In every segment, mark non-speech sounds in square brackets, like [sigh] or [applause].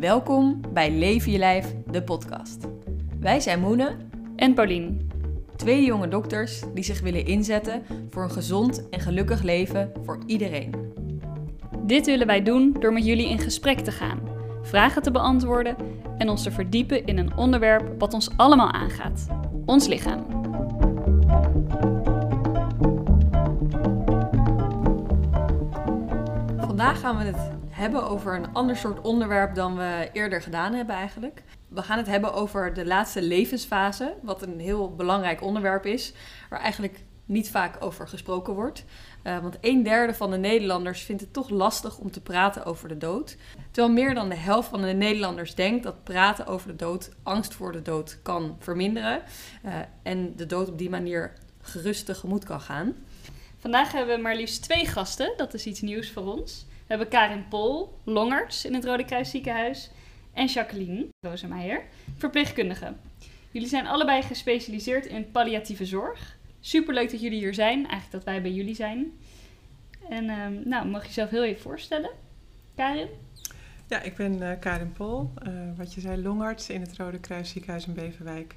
Welkom bij Leven je Lijf, de podcast. Wij zijn Moene en Paulien. Twee jonge dokters die zich willen inzetten voor een gezond en gelukkig leven voor iedereen. Dit willen wij doen door met jullie in gesprek te gaan, vragen te beantwoorden en ons te verdiepen in een onderwerp wat ons allemaal aangaat: ons lichaam. Vandaag gaan we het hebben over een ander soort onderwerp dan we eerder gedaan hebben eigenlijk. We gaan het hebben over de laatste levensfase, wat een heel belangrijk onderwerp is, waar eigenlijk niet vaak over gesproken wordt. Uh, want een derde van de Nederlanders vindt het toch lastig om te praten over de dood. Terwijl meer dan de helft van de Nederlanders denkt dat praten over de dood angst voor de dood kan verminderen. Uh, en de dood op die manier gerust tegemoet kan gaan. Vandaag hebben we maar liefst twee gasten, dat is iets nieuws voor ons. We hebben Karin Pol, longarts in het Rode Kruis Ziekenhuis. En Jacqueline Rosemeijer, verpleegkundige. Jullie zijn allebei gespecialiseerd in palliatieve zorg. Superleuk dat jullie hier zijn, eigenlijk dat wij bij jullie zijn. En um, nou, mag je jezelf heel even voorstellen? Karin? Ja, ik ben uh, Karin Pol, uh, wat je zei, longarts in het Rode Kruis Ziekenhuis in Beverwijk.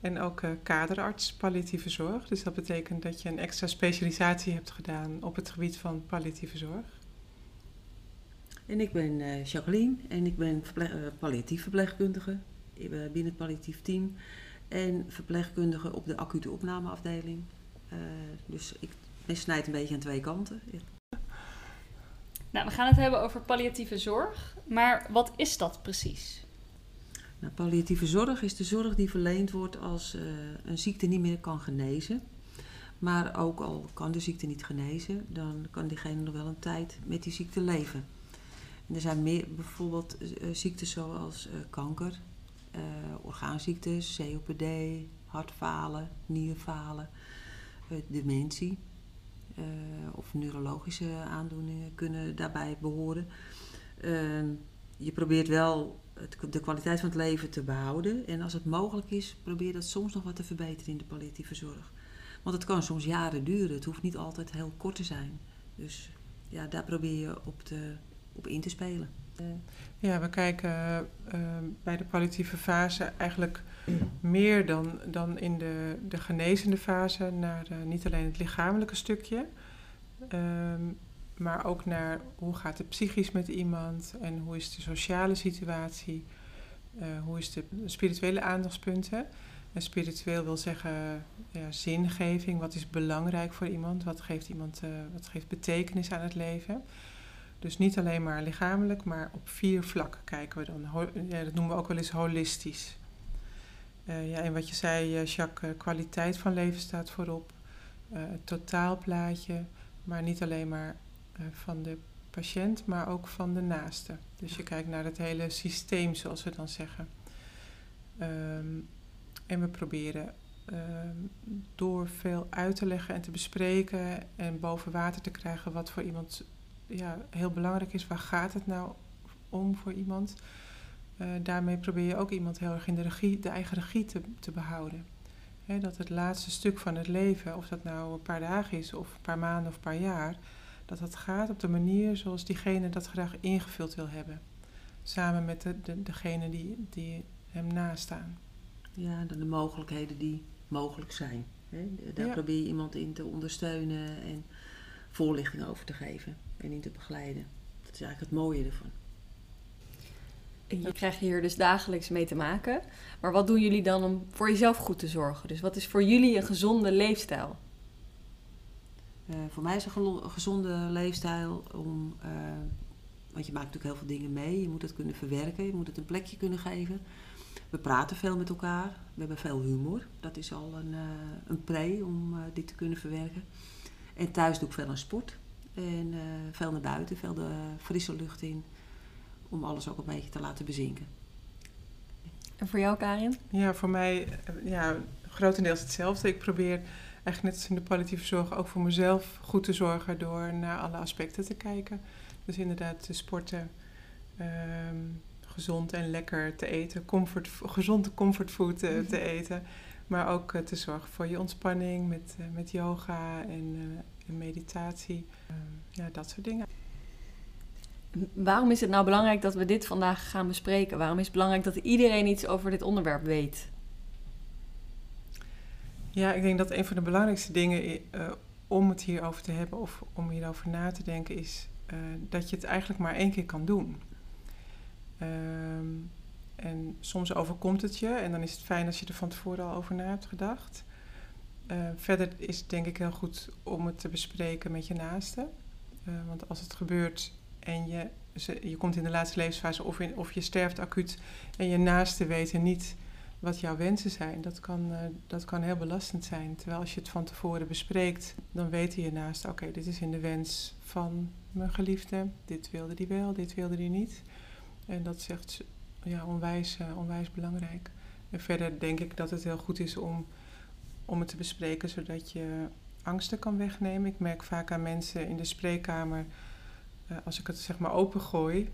En ook uh, kaderarts palliatieve zorg. Dus dat betekent dat je een extra specialisatie hebt gedaan op het gebied van palliatieve zorg. En ik ben uh, Jacqueline en ik ben verpleeg, uh, palliatief verpleegkundige binnen het palliatief team. En verpleegkundige op de acute opnameafdeling. Uh, dus ik snijd een beetje aan twee kanten. Nou, we gaan het hebben over palliatieve zorg. Maar wat is dat precies? Nou, palliatieve zorg is de zorg die verleend wordt als een ziekte niet meer kan genezen. Maar ook al kan de ziekte niet genezen, dan kan diegene nog wel een tijd met die ziekte leven er zijn meer, bijvoorbeeld uh, ziektes zoals uh, kanker, uh, orgaanziektes, COPD, hartfalen, nierfalen, dementie of neurologische aandoeningen kunnen daarbij behoren. Ehm, je probeert wel de kwaliteit van het leven te behouden en als het mogelijk is, probeer dat soms nog wat te verbeteren in de palliatieve zorg. Want het kan soms jaren duren, het hoeft niet altijd heel kort te zijn. Dus ja, daar probeer je op te op in te spelen. Ja, we kijken uh, bij de palliatieve fase eigenlijk [clears throat] meer dan, dan in de, de genezende fase naar uh, niet alleen het lichamelijke stukje, um, maar ook naar hoe gaat het psychisch met iemand en hoe is de sociale situatie, uh, hoe is de spirituele aandachtspunten. En spiritueel wil zeggen ja, zingeving, wat is belangrijk voor iemand, wat geeft iemand, wat geeft betekenis aan het leven. Dus niet alleen maar lichamelijk, maar op vier vlakken kijken we dan. Ja, dat noemen we ook wel eens holistisch. Uh, ja, en wat je zei, uh, Jacques, uh, kwaliteit van leven staat voorop. het totaalplaatje, maar niet alleen maar van de patiënt, maar ook van de naaste. Dus je kijkt naar het hele systeem, zoals we dan zeggen. Um, en we proberen um, door veel uit te leggen en te bespreken en boven water te krijgen wat voor iemand ja, heel belangrijk is, waar gaat het nou om voor iemand? Uh, daarmee probeer je ook iemand heel erg in de, regie, de eigen regie te, te behouden. dat het laatste stuk van het leven, of dat nou een paar dagen is, of een paar maanden of een paar jaar, dat dat gaat op de manier zoals diegene dat graag ingevuld wil hebben. Samen met de, de, degene die, die hem nastaan. Ja, dan de mogelijkheden die mogelijk zijn. Daar ja. probeer je iemand in te ondersteunen en voorlichting over te geven en in te begeleiden. Dat is eigenlijk het mooie ervan. Je krijgt hier dus dagelijks mee te maken. Maar wat doen jullie dan om voor jezelf goed te zorgen? Dus wat is voor jullie een gezonde leefstijl? Uh, voor mij is een gezonde leefstijl om. Uh, want je maakt natuurlijk heel veel dingen mee. Je moet het kunnen verwerken, je moet het een plekje kunnen geven. We praten veel met elkaar. We hebben veel humor. Dat is al een, uh, een pre om dit te kunnen verwerken. En thuis doe ik veel aan sport. En uh, veel naar buiten, veel de frisse lucht in. Om alles ook een beetje te laten bezinken. En voor jou, Karin? Ja, voor mij ja, grotendeels hetzelfde. Ik probeer eigenlijk net als in de palliatieve zorg ook voor mezelf goed te zorgen door naar alle aspecten te kijken. Dus inderdaad te sporten, um, gezond en lekker te eten, comfort, gezonde comfortfood te, te mhm. eten. Maar ook uh, te zorgen voor je ontspanning met, uh, met yoga en, uh, meditatie. Ehm, ja, dat soort dingen. Waarom is het nou belangrijk dat we dit vandaag gaan bespreken? Waarom is het belangrijk dat iedereen iets over dit onderwerp weet? Ja, ik denk dat een van de belangrijkste dingen uh, om het hierover te hebben of om hierover na te denken is uh, dat je het eigenlijk maar één keer kan doen. Um, en soms overkomt het je en dan is het fijn als je er van tevoren al over na hebt gedacht. Uh, verder is het denk ik heel goed om het te bespreken met je naasten. want als het gebeurt en je, je komt in de laatste levensfase of, of je sterft acuut en je naasten weten niet wat jouw wensen zijn. Dat kan, uh, dat kan heel belastend zijn. Terwijl als je het van tevoren bespreekt, dan weten je naast, oké, dit is in de wens van mijn geliefde. Dit wilde die wel, dit wilde die niet. En dat echt ja, onwijs, onwijs belangrijk. En verder denk ik dat het heel goed is om, om het te bespreken, zodat je angsten kan wegnemen. Ik merk vaak aan mensen in de spreekkamer, uh, als ik het zeg maar opengooi,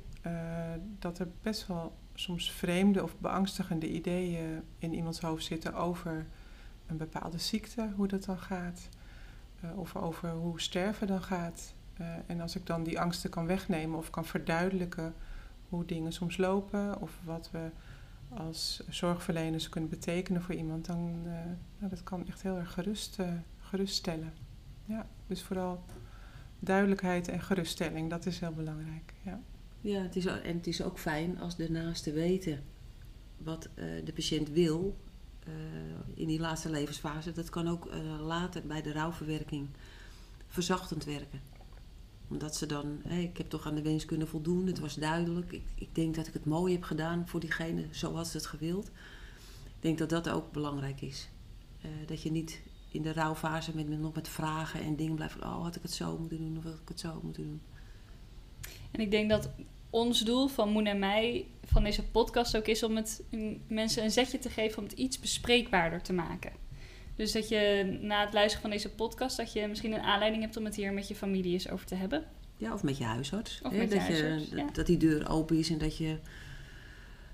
dat er best wel soms vreemde of beangstigende ideeën in iemands hoofd zitten over een bepaalde ziekte, hoe dat dan gaat. Uh, of over hoe sterven dan gaat. En als ik dan die angsten kan wegnemen of kan verduidelijken hoe dingen soms lopen of wat we als zorgverleners kunnen betekenen voor iemand, dan uh, nou, dat kan echt heel erg gerust, geruststellen. Ja, dus vooral duidelijkheid en geruststelling, dat is heel belangrijk. Ja. Ja, het is, en het is ook fijn als de naasten weten wat uh, de patiënt wil in die laatste levensfase. Dat kan ook later bij de rouwverwerking verzachtend werken. Omdat ze dan, ik heb toch aan de wens kunnen voldoen, het was duidelijk. Ik, ik denk dat ik het mooi heb gedaan voor diegene zoals ze het gewild. Ik denk dat dat ook belangrijk is. dat je niet in de rouwfase met, nog met vragen en dingen blijft oh had ik het zo moeten doen of had ik het zo moeten doen. En ik denk dat ons doel van Moen en mij van deze podcast ook is om het mensen een zetje te geven om het iets bespreekbaarder te maken. Dus dat je na het luisteren van deze podcast, dat je misschien een aanleiding hebt om het hier met je familie eens over te hebben. Ja, of met je huisarts. Of met dat, huisarts, je, dat die deur open is en dat je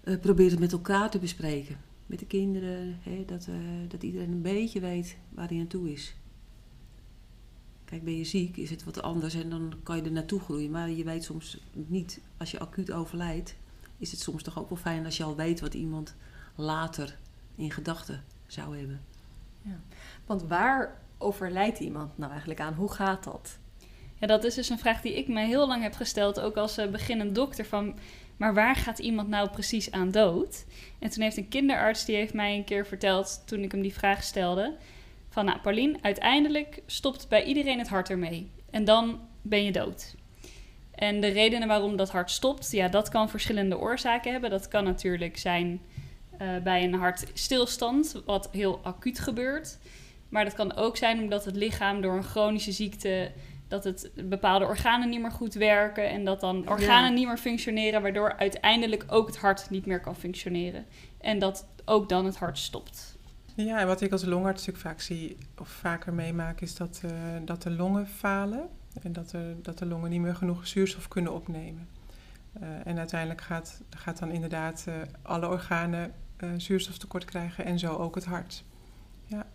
uh, probeert het met elkaar te bespreken. Met de kinderen, hè, dat, uh, dat iedereen een beetje weet waar hij aan toe is. Kijk, ben je ziek, is het wat anders en dan kan je er naartoe groeien. Maar je weet soms niet, als je acuut overlijdt, is het soms toch ook wel fijn als je al weet wat iemand later in gedachten zou hebben. Ja. Want waar overlijdt iemand nou eigenlijk aan? Hoe gaat dat? Ja, dat is dus een vraag die ik me heel lang heb gesteld, ook als uh, beginnend dokter. Van, maar waar gaat iemand nou precies aan dood? En toen heeft een kinderarts, die heeft mij een keer verteld, toen ik hem die vraag stelde van nou Paulien, uiteindelijk stopt bij iedereen het hart ermee. En dan ben je dood. En de redenen waarom dat hart stopt, ja, dat kan verschillende oorzaken hebben. Dat kan natuurlijk zijn bij een hartstilstand, wat heel acuut gebeurt. Maar dat kan ook zijn omdat het lichaam door een chronische ziekte dat het bepaalde organen niet meer goed werken en dat dan organen ja. niet meer functioneren, waardoor uiteindelijk ook het hart niet meer kan functioneren. En dat ook dan het hart stopt. Ja, en wat ik als longarts natuurlijk vaak zie, of vaker meemaak, is dat, uh, dat de longen falen. En dat, er, dat de longen niet meer genoeg zuurstof kunnen opnemen. Uh, en uiteindelijk gaat, gaat dan inderdaad uh, alle organen zuurstoftekort krijgen en zo ook het hart. Ja.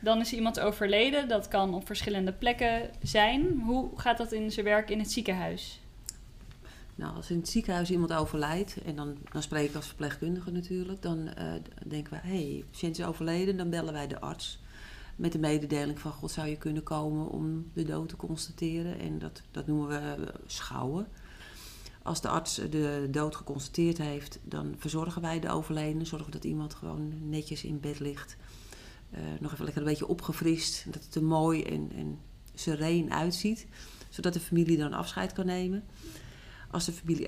Dan is iemand overleden, dat kan op verschillende plekken zijn. Hoe gaat dat in zijn werk in het ziekenhuis? Nou, als in het ziekenhuis iemand overlijdt, en dan, dan spreek ik als verpleegkundige natuurlijk, dan uh, denken we, hé, hey, patiënt is overleden, dan bellen wij de arts met de mededeling van, god, zou je kunnen komen om de dood te constateren? En dat, dat noemen we eh, schouwen. Als de arts de dood geconstateerd heeft, dan verzorgen wij de overledene, zorgen dat iemand gewoon netjes in bed ligt. Uh, nog even lekker een beetje opgefrist, dat het er mooi en, en sereen uitziet, zodat de familie dan afscheid kan nemen. Als de familie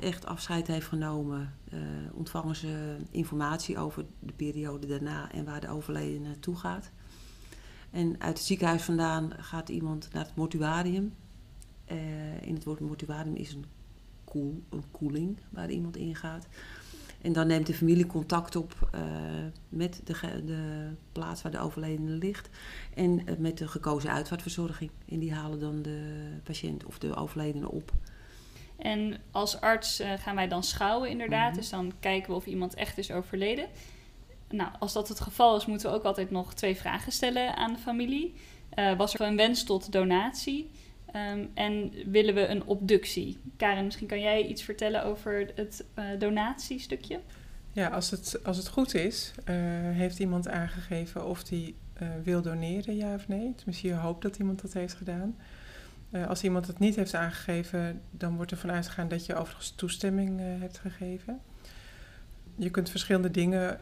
echt, afscheid heeft genomen, uh, ontvangen ze informatie over de periode daarna en waar de overledene naartoe gaat. En uit het ziekenhuis vandaan gaat iemand naar het mortuarium. Uh, in het woord mortuarium is een, koel, een koeling waar iemand in gaat. En dan neemt de familie contact op uh, met de, de, plaats waar de overledene ligt. En met de gekozen uitvaartverzorging. En die halen dan de patiënt of de overledene op. En als arts uh, gaan wij dan schouwen inderdaad. Mm-hmm. Dus dan kijken we of iemand echt is overleden. Nou, als dat het geval is, moeten we ook altijd nog twee vragen stellen aan de familie. Uh, was er een wens tot donatie? Ehm, en willen we een obductie? Karen, misschien kan jij iets vertellen over het uh, donatiestukje? Ja, als het, als het goed is, uh, heeft iemand aangegeven of die uh, wil doneren, ja of nee. Tenminste, je hoopt dat iemand dat heeft gedaan. als iemand het niet heeft aangegeven, dan wordt er vanuit gegaan dat je overigens toestemming hebt gegeven. Je kunt verschillende dingen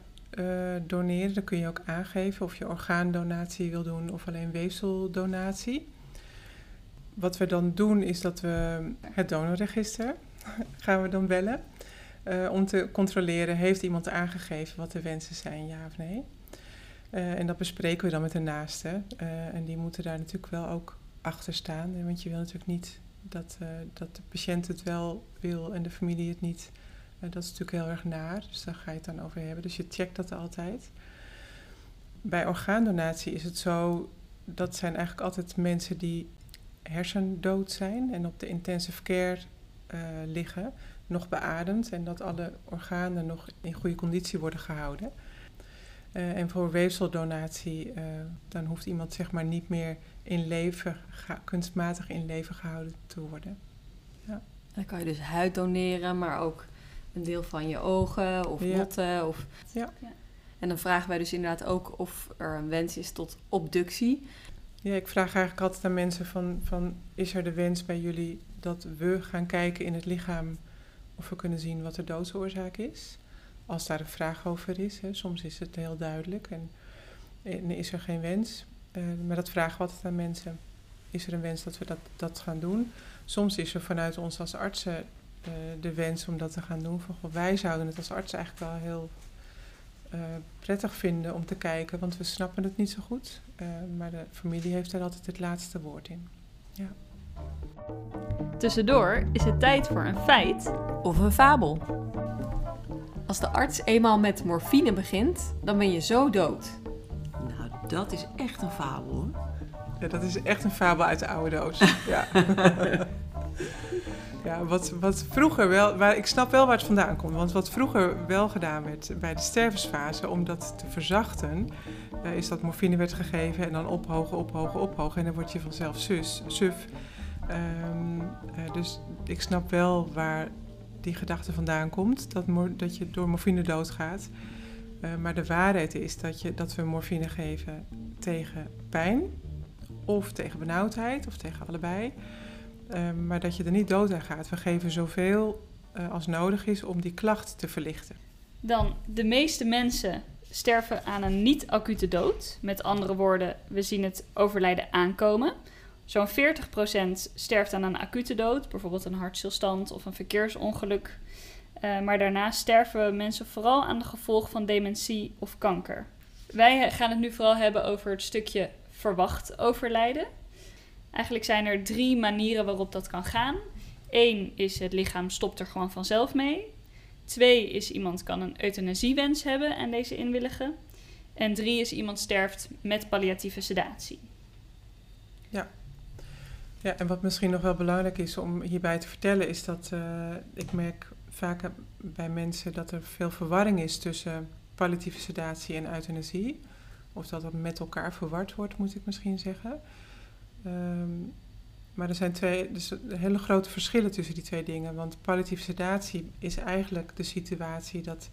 doneren. Dan kun je ook aangeven of je orgaandonatie wil doen of alleen weefseldonatie. Wat we dan doen is dat we het donorregister [laughs] gaan we dan bellen. Uh, om te controleren, heeft iemand aangegeven wat de wensen zijn, ja of nee. Uh, en dat bespreken we dan met de naaste. Uh, en die moeten daar natuurlijk wel ook achter staan. Want je wil natuurlijk niet dat, dat de patiënt het wel wil en de familie het niet. dat is natuurlijk heel erg naar, dus daar ga je het dan over hebben. Dus je checkt dat altijd. Bij orgaandonatie is het zo, dat zijn eigenlijk altijd mensen die hersendood zijn en op de intensive care uh, liggen, nog beademd en dat alle organen nog in goede conditie worden gehouden. Uh, en voor weefseldonatie, uh, dan hoeft iemand zeg maar niet meer in leven, kunstmatig in leven gehouden te worden. Ja. Dan kan je dus huid doneren, maar ook een deel van je ogen of ja. botten. Of... Ja. En dan vragen wij dus inderdaad ook of er een wens is tot obductie. Ja, ik vraag eigenlijk altijd aan mensen van, van is er de wens bij jullie dat we gaan kijken in het lichaam of we kunnen zien wat de doodsoorzaak is? Als daar een vraag over is, hè, soms is het heel duidelijk en, en is er geen wens. Uh, maar dat vragen we altijd aan mensen. Is er een wens dat we dat, dat gaan doen? Soms is er vanuit ons als artsen uh, de wens om dat te gaan doen. Van, wij zouden het als artsen eigenlijk wel heel uh, prettig vinden om te kijken, want we snappen het niet zo goed. Uh, maar de familie heeft er altijd het laatste woord in. Ja. Tussendoor is het tijd voor een feit of een fabel. Als de arts eenmaal met morfine begint, dan ben je zo dood. Nou, dat is echt een fabel hoor. Ja, dat is echt een fabel uit de oude doos. [laughs] ja. Ja, wat, wat vroeger wel, waar, ik snap wel waar het vandaan komt. Want wat vroeger wel gedaan werd bij de stervensfase, om dat te verzachten, is dat morfine werd gegeven en dan ophogen, ophogen, ophogen. En dan word je vanzelf sus, suf. Um, uh, dus ik snap wel waar die gedachte vandaan komt, dat, dat je door morfine doodgaat. Uh, maar de waarheid is dat, je, dat we morfine geven tegen pijn, of tegen benauwdheid, of tegen allebei. Uh, maar dat je er niet dood aan gaat. We geven zoveel als nodig is om die klacht te verlichten. Dan, de meeste mensen sterven aan een niet-acute dood. Met andere woorden, we zien het overlijden aankomen. Zo'n 40% sterft aan een acute dood, bijvoorbeeld een hartstilstand of een verkeersongeluk. Uh, maar daarnaast sterven mensen vooral aan de gevolgen van dementie of kanker. Wij gaan het nu vooral hebben over het stukje verwacht overlijden. Eigenlijk zijn er drie manieren waarop dat kan gaan. Eén is het lichaam stopt er gewoon vanzelf mee. Twee is iemand kan een euthanasiewens hebben en deze inwilligen. En drie is iemand sterft met palliatieve sedatie. Ja. Ja, en wat misschien nog wel belangrijk is om hierbij te vertellen, is dat uh, ik merk vaak bij mensen dat er veel verwarring is tussen palliatieve sedatie en euthanasie. Of dat dat met elkaar verward wordt, moet ik misschien zeggen. Um, maar er zijn twee, dus hele grote verschillen tussen die twee dingen. Want palliatieve sedatie is eigenlijk de situatie dat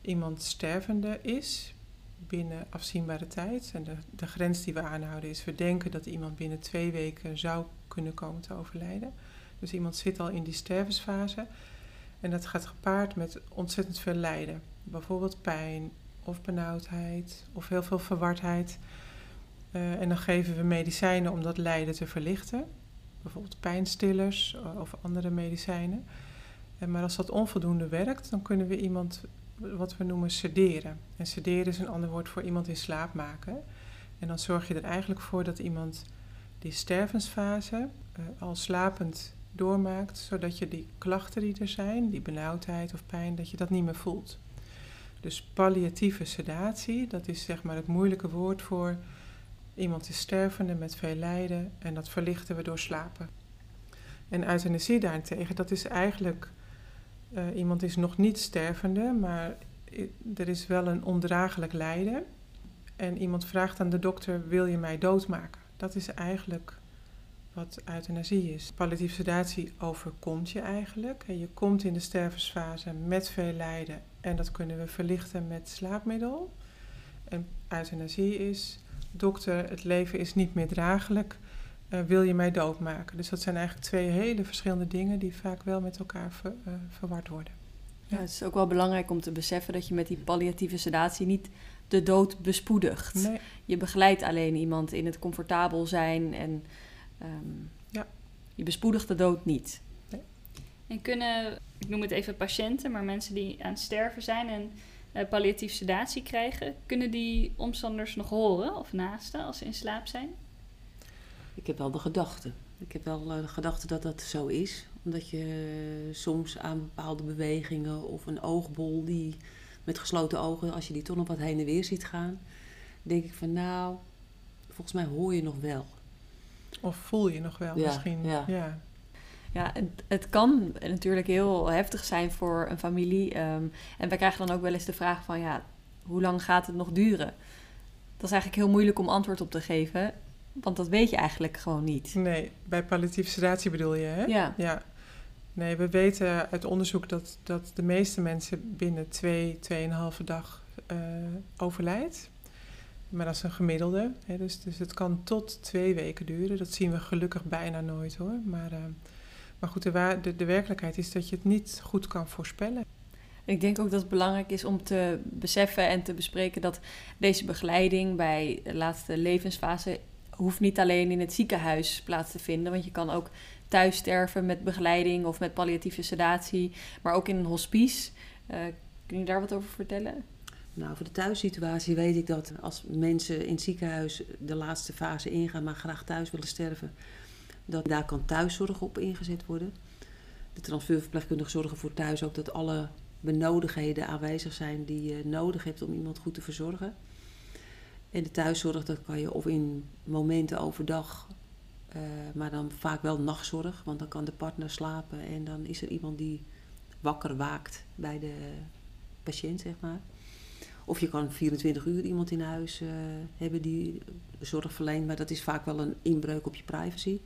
iemand stervende is binnen afzienbare tijd. En de, grens die we aanhouden is, we denken dat iemand binnen twee weken zou kunnen komen te overlijden. Dus iemand zit al in die stervensfase. En dat gaat gepaard met ontzettend veel lijden. Bijvoorbeeld pijn of benauwdheid of heel veel verwardheid. Uh, en dan geven we medicijnen om dat lijden te verlichten. Bijvoorbeeld pijnstillers uh, of andere medicijnen. Uh, maar als dat onvoldoende werkt, dan kunnen we iemand wat we noemen sederen. En sederen is een ander woord voor iemand in slaap maken. En dan zorg je er eigenlijk voor dat iemand die stervensfase al slapend doormaakt, zodat je die klachten die er zijn, die benauwdheid of pijn, dat je dat niet meer voelt. Dus palliatieve sedatie, dat is zeg maar het moeilijke woord voor Iemand is stervende met veel lijden en dat verlichten we door slapen. En euthanasie daarentegen, dat is eigenlijk, uh, iemand is nog niet stervende, maar er is wel een ondraaglijk lijden. En iemand vraagt aan de dokter, wil je mij doodmaken? Dat is eigenlijk wat euthanasie is. Palliatieve sedatie overkomt je eigenlijk. Je komt in de stervensfase met veel lijden en dat kunnen we verlichten met slaapmiddel. En euthanasie is, dokter, het leven is niet meer draaglijk, uh, wil je mij doodmaken? Dus dat zijn eigenlijk twee hele verschillende dingen die vaak wel met elkaar ver, uh, verward worden. Ja. ja, het is ook wel belangrijk om te beseffen dat je met die palliatieve sedatie niet de dood bespoedigt. Nee. Je begeleidt alleen iemand in het comfortabel zijn en um, ja. je bespoedigt de dood niet. Nee. En kunnen, ik noem het even patiënten, maar mensen die aan het sterven zijn en uh, palliatieve sedatie krijgen, kunnen die omstanders nog horen of naasten als ze in slaap zijn? Ik heb wel de gedachte. Ik heb wel de gedachte dat dat zo is. Omdat je soms aan bepaalde bewegingen of een oogbol die met gesloten ogen, als je die toch nog wat heen en weer ziet gaan, denk ik van nou, volgens mij hoor je nog wel. Of voel je nog wel Ja, misschien. ja. ja. Ja, het, het kan natuurlijk heel heftig zijn voor een familie. ehm, en wij krijgen dan ook wel eens de vraag van, ja, hoe lang gaat het nog duren? Dat is eigenlijk heel moeilijk om antwoord op te geven, want dat weet je eigenlijk gewoon niet. Nee, bij palliatieve sedatie bedoel je, hè? Ja, Ja. Nee, we weten uit onderzoek dat, dat de meeste mensen binnen twee, tweeënhalve dag eh overlijdt. Maar dat is een gemiddelde. Hè, dus, dus het kan tot twee weken duren. Dat zien we gelukkig bijna nooit hoor. Maar, eh, maar goed, de, de werkelijkheid is dat je het niet goed kan voorspellen. ik denk ook dat het belangrijk is om te beseffen en te bespreken dat deze begeleiding bij de laatste levensfase hoeft niet alleen in het ziekenhuis plaats te vinden, want je kan ook thuis sterven met begeleiding of met palliatieve sedatie, maar ook in een hospice. Eh, kun je daar wat over vertellen? Nou, voor de thuissituatie weet ik dat als mensen in het ziekenhuis de laatste fase ingaan, maar graag thuis willen sterven, dat daar kan thuiszorg op ingezet worden. De transferverpleegkundigen zorgen voor thuis ook dat alle benodigdheden aanwezig zijn die je nodig hebt om iemand goed te verzorgen. En de thuiszorg, dat kan je of in momenten overdag, eh, maar dan vaak wel nachtzorg, want dan kan de partner slapen en dan is er iemand die wakker waakt bij de patiënt, zeg maar. Of je kan 24 uur iemand in huis eh, hebben die zorg verleent, maar dat is vaak wel een inbreuk op je privacy.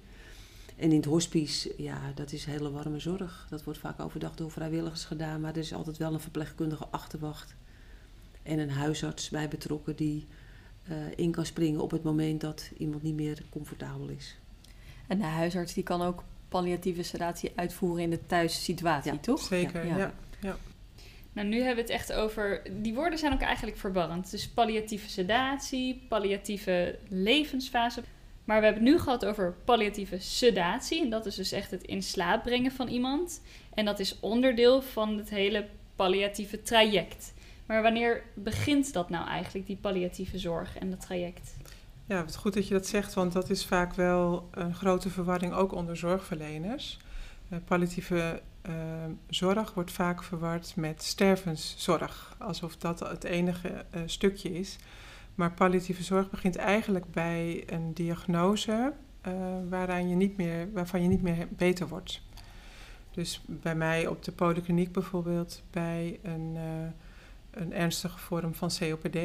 En in het hospice, ja, dat is hele warme zorg. Dat wordt vaak overdag door vrijwilligers gedaan, maar er is altijd wel een verpleegkundige achterwacht. En een huisarts bij betrokken die eh, in kan springen op het moment dat iemand niet meer comfortabel is. En de huisarts die kan ook palliatieve sedatie uitvoeren in de thuissituatie, Ja. toch? Zeker, Ja. ja. Nou, nu hebben we het echt over. Die woorden zijn ook eigenlijk verwarrend. Dus palliatieve sedatie, palliatieve levensfase. Maar we hebben het nu gehad over palliatieve sedatie. En dat is dus echt het in slaap brengen van iemand. En dat is onderdeel van het hele palliatieve traject. Maar wanneer begint dat nou eigenlijk, die palliatieve zorg en dat traject? Ja, wat goed dat je dat zegt, want dat is vaak wel een grote verwarring ook onder zorgverleners. Eh, palliatieve eh, zorg wordt vaak verward met stervenszorg, alsof dat het enige eh, stukje is. Maar palliatieve zorg begint eigenlijk bij een diagnose eh, waaraan je niet meer, waarvan je niet meer beter wordt. Dus bij mij op de polykliniek bijvoorbeeld bij een, eh, een ernstige vorm van COPD.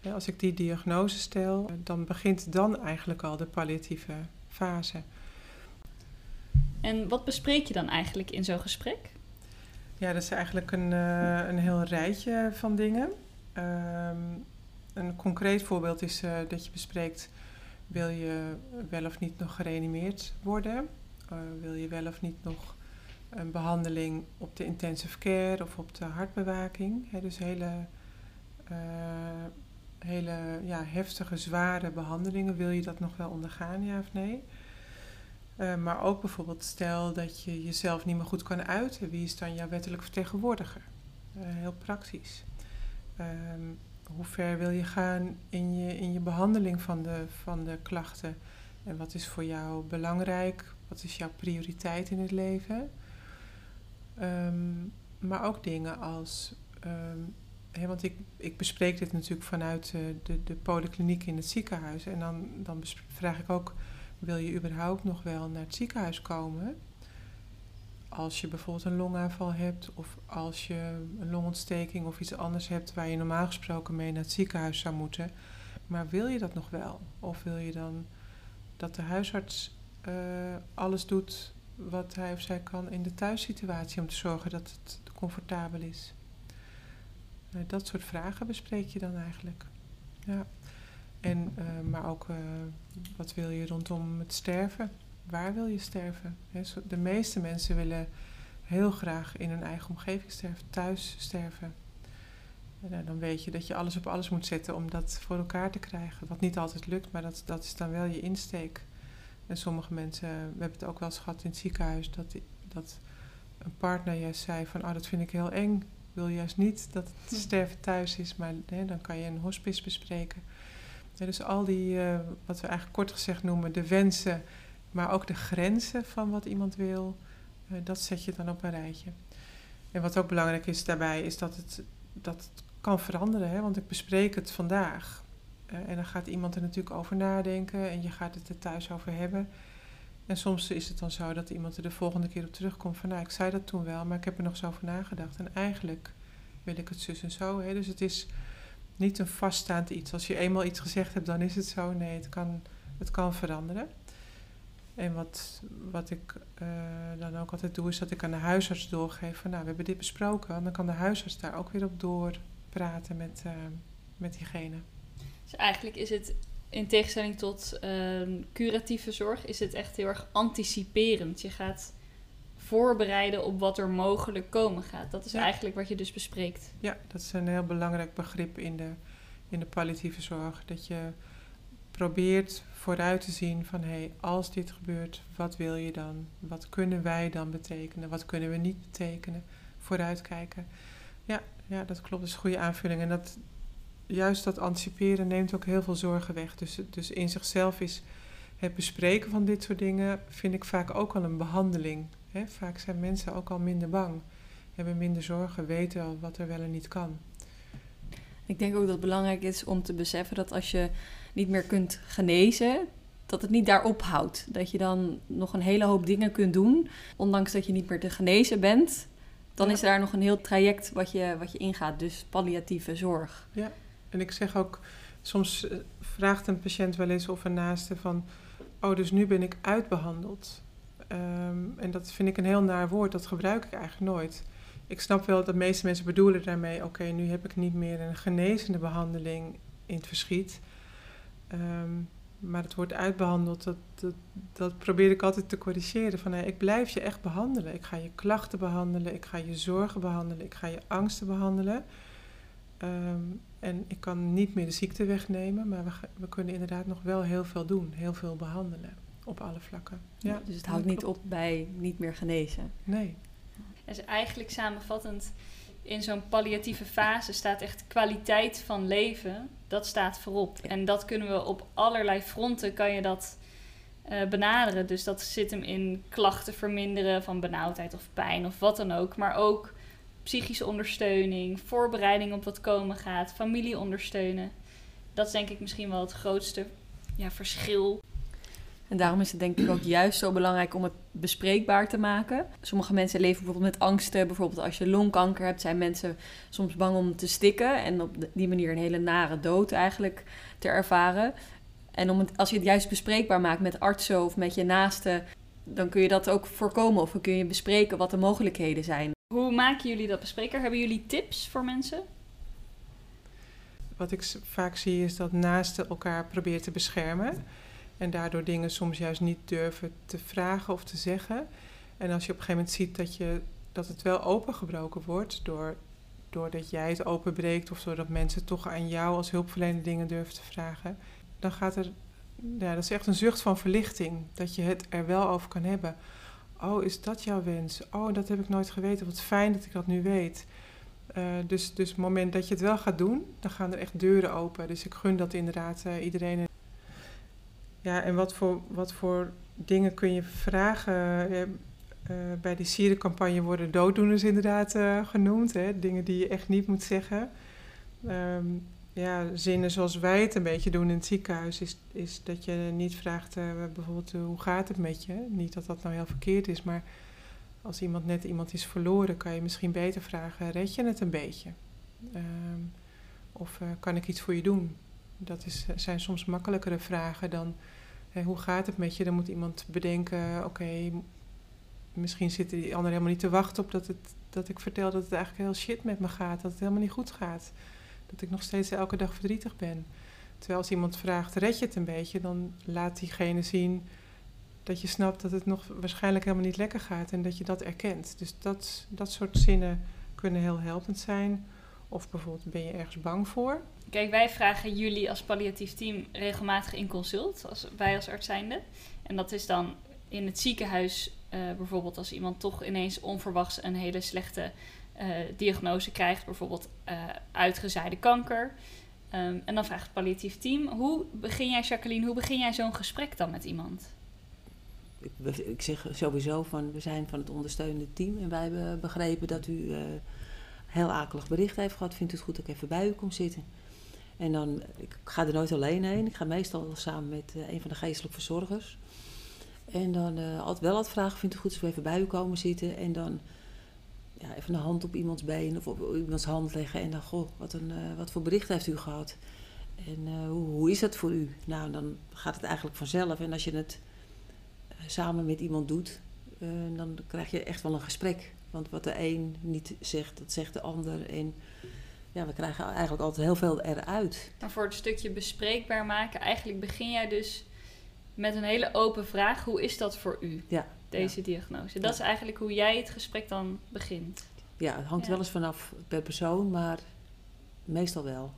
Ja, Als ik die diagnose stel, dan begint dan eigenlijk al de palliatieve fase. En wat bespreek je dan eigenlijk in zo'n gesprek? Ja, dat is eigenlijk een, eh, een heel rijtje van dingen. Ehm, een concreet voorbeeld is eh, dat je bespreekt: wil je wel of niet nog gereanimeerd worden? Eh, wil je wel of niet nog een behandeling op de intensive care of op de hartbewaking? Dus hele, eh, hele ja, heftige, zware behandelingen. Wil je dat nog wel ondergaan, ja of nee? Maar ook bijvoorbeeld stel dat je jezelf niet meer goed kan uiten. Wie is dan jouw wettelijk vertegenwoordiger? Heel praktisch. Ehm, hoe ver wil je gaan in je, in je behandeling van de, van de klachten? En wat is voor jou belangrijk? Wat is jouw prioriteit in het leven? Ehm, maar ook dingen als... ehm, want ik, ik bespreek dit natuurlijk vanuit eh, de, de polykliniek in het ziekenhuis. En dan, dan vraag ik ook wil je überhaupt nog wel naar het ziekenhuis komen? Als je bijvoorbeeld een longaanval hebt of als je een longontsteking of iets anders hebt waar je normaal gesproken mee naar het ziekenhuis zou moeten. Maar wil je dat nog wel? Of wil je dan dat de huisarts eh, alles doet wat hij of zij kan in de thuissituatie om te zorgen dat het comfortabel is. Eh, dat soort vragen bespreek je dan eigenlijk. Ja. En, eh, maar ook eh, wat wil je rondom het sterven? Waar wil je sterven? De meeste mensen willen heel graag in hun eigen omgeving sterven, thuis sterven. En, nou, dan weet je dat je alles op alles moet zetten om dat voor elkaar te krijgen. Wat niet altijd lukt, maar dat, dat is dan wel je insteek. En sommige mensen, we hebben het ook wel eens gehad in het ziekenhuis, dat, dat een partner juist zei van, oh dat vind ik heel eng. Ik wil juist niet dat het Hm. sterven thuis is, maar hè, dan kan je een hospice bespreken. Ja, dus al die, eh, wat we eigenlijk kort gezegd noemen, de wensen, maar ook de grenzen van wat iemand wil, eh, dat zet je dan op een rijtje. En wat ook belangrijk is daarbij, is dat het, dat kan veranderen. Hè? Want ik bespreek het vandaag. Eh, en dan gaat iemand er natuurlijk over nadenken en je gaat het er thuis over hebben. En soms is het dan zo dat iemand er de volgende keer op terugkomt van, nou, ik zei dat toen wel, maar ik heb er nog zo over nagedacht. En eigenlijk wil ik het zus en zo. Hè? Dus het is niet een vaststaand iets. Als je eenmaal iets gezegd hebt, dan is het zo. Nee, het kan, het kan veranderen. En wat, wat ik eh, dan ook altijd doe, is dat ik aan de huisarts doorgeef van, nou, we hebben dit besproken. Dan kan de huisarts daar ook weer op doorpraten met, eh, met diegene. Dus eigenlijk is het, in tegenstelling tot ehm, curatieve zorg, is het echt heel erg anticiperend. Je gaat voorbereiden op wat er mogelijk komen gaat. Dat is Ja. eigenlijk wat je dus bespreekt. Ja, dat is een heel belangrijk begrip in de, in de palliatieve zorg. Dat je probeert vooruit te zien van hé, hey, als dit gebeurt, wat wil je dan? Wat kunnen wij dan betekenen? Wat kunnen we niet betekenen? Vooruitkijken. Ja, ja dat klopt. Dat is een goede aanvulling. En dat, juist dat anticiperen neemt ook heel veel zorgen weg. Dus, dus in zichzelf is het bespreken van dit soort dingen, vind ik vaak ook al een behandeling. Vaak zijn mensen ook al minder bang, hebben minder zorgen, weten al wat er wel en niet kan. Ik denk ook dat het belangrijk is om te beseffen dat als je niet meer kunt genezen, dat het niet daar ophoudt. Dat je dan nog een hele hoop dingen kunt doen, ondanks dat je niet meer te genezen bent. Dan Ja. is daar nog een heel traject wat je, wat je ingaat, dus palliatieve zorg. En ik zeg ook, soms eh, vraagt een patiënt wel eens of een naaste van, oh, dus nu ben ik uitbehandeld. Ehm, en dat vind ik een heel naar woord, dat gebruik ik eigenlijk nooit. Ik snap wel dat de meeste mensen bedoelen daarmee, oké, nu heb ik niet meer een genezende behandeling in het verschiet. Ehm, maar het woord uitbehandeld, dat, dat, dat probeer ik altijd te corrigeren. Van, hey, ik blijf je echt behandelen. Ik ga je klachten behandelen, ik ga je zorgen behandelen, ik ga je angsten behandelen. Ehm, en ik kan niet meer de ziekte wegnemen, maar we, we kunnen inderdaad nog wel heel veel doen. Heel veel behandelen op alle vlakken. Ja, dus het houdt niet op bij niet meer genezen. Nee. Dus eigenlijk samenvattend, in zo'n palliatieve fase staat echt kwaliteit van leven, dat staat voorop. Ja. En dat kunnen we op allerlei fronten, kan je dat eh, benaderen. Dus dat zit hem in klachten verminderen van benauwdheid of pijn of wat dan ook. Maar ook psychische ondersteuning, voorbereiding op wat komen gaat, familie ondersteunen. Dat is denk ik misschien wel het grootste ja, verschil. En daarom is het denk ik ook juist zo belangrijk om het bespreekbaar te maken. Sommige mensen leven bijvoorbeeld met angsten. Bijvoorbeeld als je longkanker hebt, zijn mensen soms bang om te stikken. En op die manier een hele nare dood eigenlijk te ervaren. En om het, als je het juist bespreekbaar maakt met artsen of met je naasten... dan kun je dat ook voorkomen of dan kun je bespreken wat de mogelijkheden zijn. Hoe maken jullie dat bespreker? Hebben jullie tips voor mensen? Wat ik vaak zie is dat naasten elkaar proberen te beschermen. En daardoor dingen soms juist niet durven te vragen of te zeggen. En als je op een gegeven moment ziet dat, je, dat het wel opengebroken wordt... Door, doordat jij het openbreekt of doordat mensen toch aan jou als hulpverlener dingen durven te vragen... dan gaat er... Ja, dat is echt een zucht van verlichting. Dat je het er wel over kan hebben. Oh, is dat jouw wens? Oh, dat heb ik nooit geweten. Wat fijn dat ik dat nu weet. Eh, dus, dus het moment dat je het wel gaat doen, dan gaan er echt deuren open. Dus ik gun dat inderdaad eh, iedereen. Ja, en wat voor, wat voor dingen kun je vragen? Eh, bij die sierencampagne worden dooddoeners inderdaad eh, genoemd. Hè? Dingen die je echt niet moet zeggen. Ehm, ja, zinnen zoals wij het een beetje doen in het ziekenhuis... is, is dat je niet vraagt eh, bijvoorbeeld hoe gaat het met je? Niet dat dat nou heel verkeerd is, maar als iemand net iemand is verloren, kan je misschien beter vragen: red je het een beetje? Ehm, of kan ik iets voor je doen? Dat is, zijn soms makkelijkere vragen dan Hoe gaat het met je? Dan moet iemand bedenken, oké, misschien zitten die anderen helemaal niet te wachten op dat, het, dat ik vertel dat het eigenlijk heel shit met me gaat. Dat het helemaal niet goed gaat. Dat ik nog steeds elke dag verdrietig ben. Terwijl als iemand vraagt, red je het een beetje? Dan laat diegene zien dat je snapt dat het nog waarschijnlijk helemaal niet lekker gaat. En dat je dat erkent. Dus dat, dat soort zinnen kunnen heel helpend zijn. Of bijvoorbeeld, ben je ergens bang voor? Kijk, wij vragen jullie als palliatief team regelmatig in consult, als, wij als arts zijnde. En dat is dan in het ziekenhuis, eh, bijvoorbeeld als iemand toch ineens onverwachts een hele slechte eh, diagnose krijgt, bijvoorbeeld eh, uitgezaaide kanker. Ehm, en dan vraagt het palliatief team, hoe begin jij, Jacqueline, hoe begin jij zo'n gesprek dan met iemand? Ik, ik zeg sowieso van, we zijn van het ondersteunende team en wij hebben begrepen dat u eh heel akelig bericht heeft gehad. Vindt het goed dat ik even bij u kom zitten? En dan, ik ga er nooit alleen heen. Ik ga meestal samen met eh, een van de geestelijke verzorgers. En dan eh, altijd wel altijd vragen, vindt het goed als we even bij u komen zitten? En dan ja, even een hand op iemands been of op iemands hand leggen. En dan, goh, wat, een, eh, wat voor bericht heeft u gehad? En hoe, is dat voor u? Nou, dan gaat het eigenlijk vanzelf. En als je het samen met iemand doet, dan krijg je echt wel een gesprek. Want wat de een niet zegt, dat zegt de ander. En ja, we krijgen eigenlijk altijd heel veel eruit. Maar voor het stukje bespreekbaar maken, eigenlijk begin jij dus met een hele open vraag. Hoe is dat voor u, Ja, deze diagnose? Dat is eigenlijk hoe jij het gesprek dan begint. Ja, het hangt Ja. wel eens vanaf per persoon, maar meestal wel.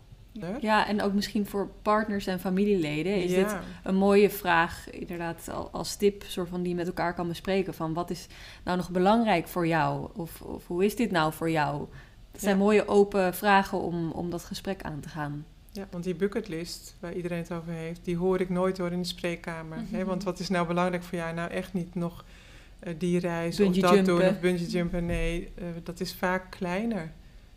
Ja, en ook misschien voor partners en familieleden is dit ja. een mooie vraag, inderdaad, al- als tip, soort van die met elkaar kan bespreken. Van wat is nou nog belangrijk voor jou? Of, of hoe is dit nou voor jou? Het zijn Ja. mooie open vragen om, om dat gesprek aan te gaan. Ja, want die bucketlist waar iedereen het over heeft, die hoor ik nooit door in de spreekkamer. Mhm. hè? Want wat is nou belangrijk voor jou? Nou, echt niet nog eh, die reis Bungee of dat doen of bungee jumpen. Nee, eh, dat is vaak kleiner.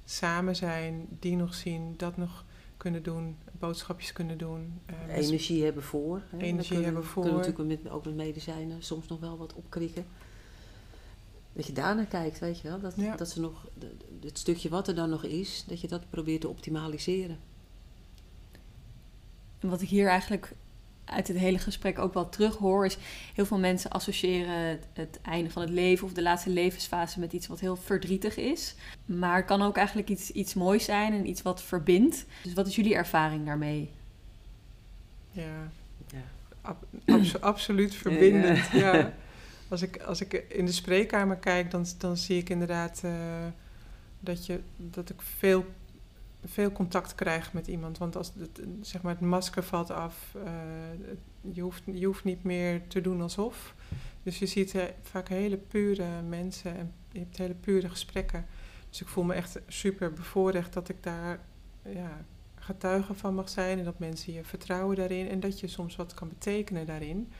Samen zijn, die nog zien, dat nog kunnen doen, boodschapjes kunnen doen. eh, Energie hebben voor. Hè. Energie kunnen, hebben voor. kunnen natuurlijk met, ook met medicijnen soms nog wel wat opkrikken. Dat je daarnaar kijkt, weet je wel. Dat, Ja. dat ze nog, het stukje wat er dan nog is, dat je dat probeert te optimaliseren. En wat ik hier eigenlijk uit het hele gesprek ook wel terug hoor, is heel veel mensen associëren het, het einde van het leven of de laatste levensfase met iets wat heel verdrietig is. Maar het kan ook eigenlijk iets, iets moois zijn en iets wat verbindt. Dus wat is jullie ervaring daarmee? Ja, Ja. ab- abso- [clears throat] absoluut verbindend. [laughs] Ja. Als, ik, als ik in de spreekkamer kijk, dan, dan zie ik inderdaad eh, dat, je, dat ik veel, veel contact krijg met iemand. Want als het, zeg maar, het masker valt af, eh, je, hoeft, je hoeft niet meer te doen alsof. Dus je ziet eh, vaak hele pure mensen en je hebt hele pure gesprekken. Dus ik voel me echt super bevoorrecht dat ik daar ja, getuige van mag zijn en dat mensen je vertrouwen daarin en dat je soms wat kan betekenen daarin.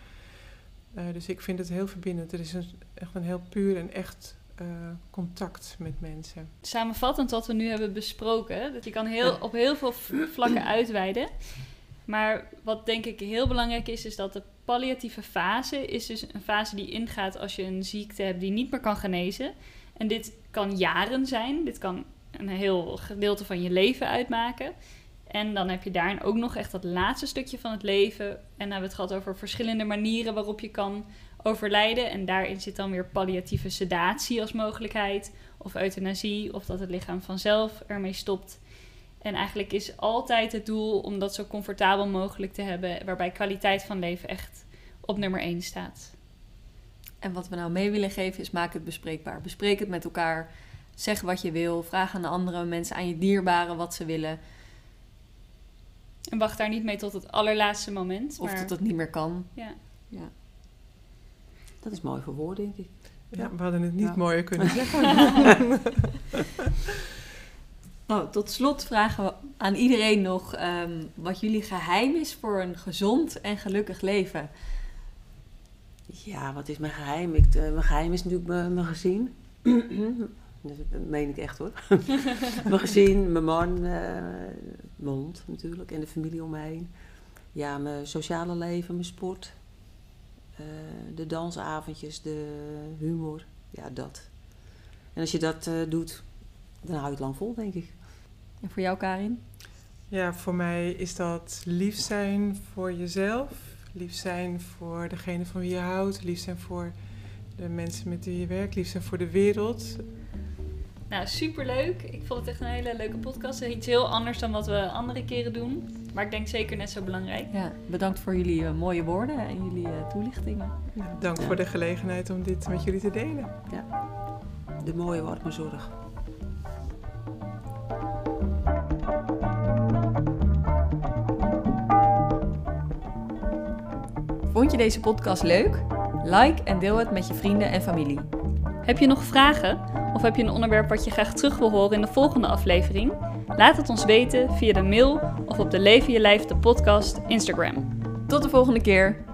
Eh, dus ik vind het heel verbindend. Er is een, echt een heel puur en echt eh, contact met mensen. Samenvattend wat we nu hebben besproken, dat je kan heel, op heel veel vlakken uitweiden. Maar wat denk ik heel belangrijk is, is dat de palliatieve fase is dus een fase die ingaat als je een ziekte hebt die niet meer kan genezen. En dit kan jaren zijn, dit kan een heel gedeelte van je leven uitmaken. En dan heb je daarin ook nog echt dat laatste stukje van het leven. En dan hebben we het gehad over verschillende manieren waarop je kan overlijden. En daarin zit dan weer palliatieve sedatie als mogelijkheid. Of euthanasie, of dat het lichaam vanzelf ermee stopt. En eigenlijk is altijd het doel om dat zo comfortabel mogelijk te hebben. Waarbij kwaliteit van leven echt op nummer 1 staat. En wat we nou mee willen geven is maak het bespreekbaar. Bespreek het met elkaar. Zeg wat je wil. Vraag aan de andere mensen, aan je dierbaren wat ze willen. En wacht daar niet mee tot het allerlaatste moment. Of maar, dat het niet meer kan. ja. Ja. Dat is mooi voor woord, denk ik. Ja, we hadden het niet Ja. mooier kunnen [laughs] zeggen. [laughs] Nou, tot slot vragen we aan iedereen nog ehm, wat jullie geheim is voor een gezond en gelukkig leven. Ja, wat is mijn geheim? Ik, eh, mijn geheim is natuurlijk mijn, mijn gezin. [clears throat] Dat meen ik echt hoor. [laughs] mijn gezin, mijn man, eh, mijn hond natuurlijk en de familie om me heen. Ja, mijn sociale leven, mijn sport. Eh, de dansavondjes, de humor. Ja, dat. En als je dat eh, doet, dan hou je het lang vol, denk ik. En voor jou, Karin? Ja, voor mij is dat lief zijn voor jezelf, Lief zijn voor degene van wie je houdt. Lief zijn voor de mensen met wie je werkt. Lief zijn voor de wereld. Nou, superleuk. Ik vond het echt een hele leuke podcast. Iets heel anders dan wat we andere keren doen. Maar ik denk zeker net zo belangrijk. Ja, bedankt voor jullie eh, mooie woorden en jullie eh, toelichtingen. Nou, dank Ja. voor de gelegenheid om dit met jullie te delen. De mooie warme zorg. Vond je deze podcast leuk? Like en deel het met je vrienden en familie. Heb je nog vragen? Of heb je een onderwerp wat je graag terug wil horen in de volgende aflevering? Laat het ons weten via de mail of op de Leven Je Lijf de podcast Instagram. Tot de volgende keer.